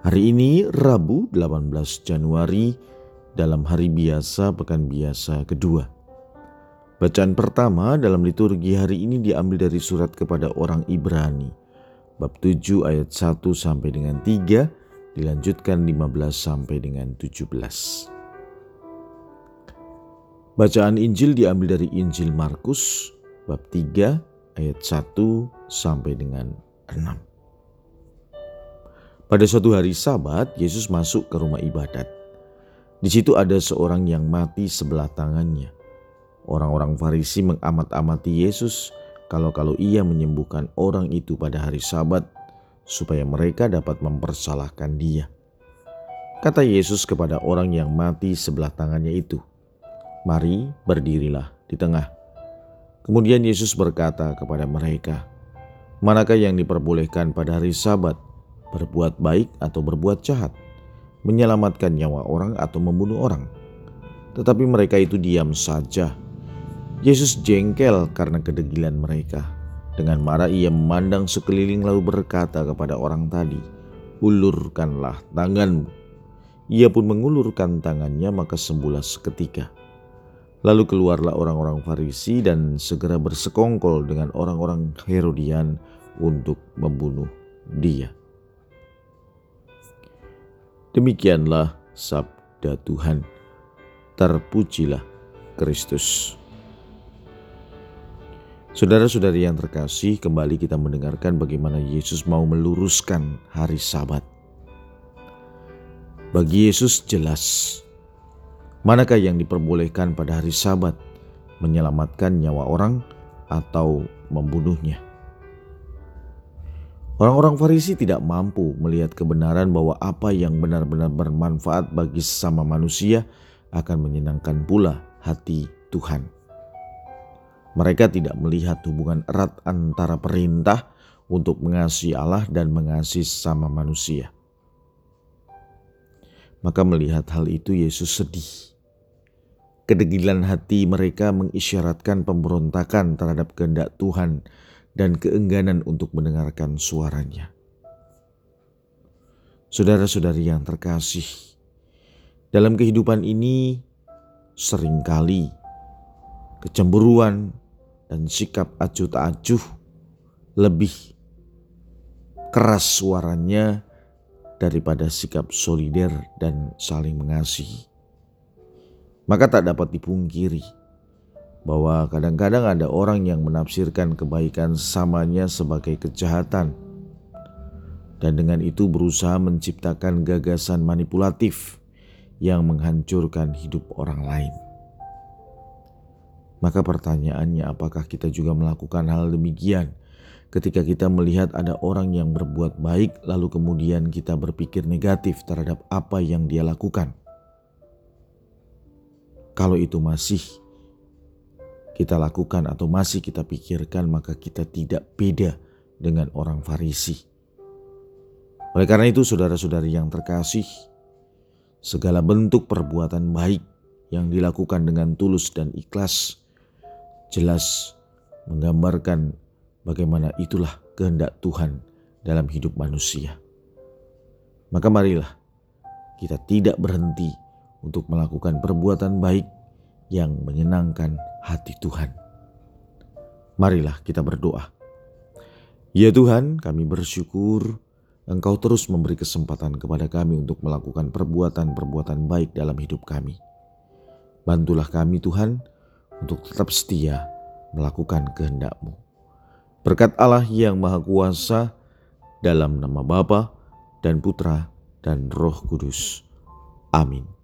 Hari ini Rabu 18 Januari dalam hari biasa pekan biasa kedua. Bacaan pertama dalam liturgi hari ini diambil dari surat kepada orang Ibrani bab 7 ayat 1 sampai dengan 3 dilanjutkan 15 sampai dengan 17. Bacaan Injil diambil dari Injil Markus bab 3 ayat 1 sampai dengan 6. Pada suatu hari Sabat, Yesus masuk ke rumah ibadat. Di situ ada seorang yang mati sebelah tangannya. Orang-orang Farisi mengamat-amati Yesus kalau-kalau ia menyembuhkan orang itu pada hari Sabat, supaya mereka dapat mempersalahkan dia. Kata Yesus kepada orang yang mati sebelah tangannya itu, "Mari, berdirilah di tengah." Kemudian Yesus berkata kepada mereka, "Manakah yang diperbolehkan pada hari Sabat?" Berbuat baik atau berbuat jahat, menyelamatkan nyawa orang atau membunuh orang. Tetapi mereka itu diam saja. Yesus jengkel karena kedegilan mereka. Dengan marah ia memandang sekeliling lalu berkata kepada orang tadi, Ulurkanlah tanganmu. Ia pun mengulurkan tangannya maka sembuhlah seketika. Lalu keluarlah orang-orang Farisi dan segera bersekongkol dengan orang-orang Herodian untuk membunuh dia. Demikianlah sabda Tuhan. Terpujilah Kristus. Saudara-saudari yang terkasih, kembali kita mendengarkan bagaimana Yesus mau meluruskan hari Sabat. Bagi Yesus jelas, manakah yang diperbolehkan pada hari Sabat, menyelamatkan nyawa orang atau membunuhnya. Orang-orang Farisi tidak mampu melihat kebenaran bahwa apa yang benar-benar bermanfaat bagi sesama manusia akan menyenangkan pula hati Tuhan. Mereka tidak melihat hubungan erat antara perintah untuk mengasihi Allah dan mengasihi sesama manusia. Maka melihat hal itu Yesus sedih. Kedegilan hati mereka mengisyaratkan pemberontakan terhadap kehendak Tuhan dan keengganan untuk mendengarkan suaranya. Saudara-saudari yang terkasih, dalam kehidupan ini sering kali kecemburuan dan sikap acuh tak acuh lebih keras suaranya daripada sikap solider dan saling mengasihi. Maka tak dapat dipungkiri bahwa kadang-kadang ada orang yang menafsirkan kebaikan samanya sebagai kejahatan dan dengan itu berusaha menciptakan gagasan manipulatif yang menghancurkan hidup orang lain. Maka pertanyaannya apakah kita juga melakukan hal demikian ketika kita melihat ada orang yang berbuat baik lalu kemudian kita berpikir negatif terhadap apa yang dia lakukan? Kalau itu masih kita lakukan atau masih kita pikirkan, maka kita tidak beda dengan orang Farisi. Oleh karena itu, saudara-saudari yang terkasih, segala bentuk perbuatan baik yang dilakukan dengan tulus dan ikhlas jelas menggambarkan bagaimana itulah kehendak Tuhan dalam hidup manusia. Maka marilah kita tidak berhenti untuk melakukan perbuatan baik yang menyenangkan hati Tuhan. Marilah kita berdoa. Ya Tuhan, kami bersyukur Engkau terus memberi kesempatan kepada kami untuk melakukan perbuatan-perbuatan baik dalam hidup kami. Bantulah kami Tuhan untuk tetap setia melakukan kehendak-Mu. Berkat Allah yang Maha Kuasa dalam nama Bapa dan Putra dan Roh Kudus. Amin.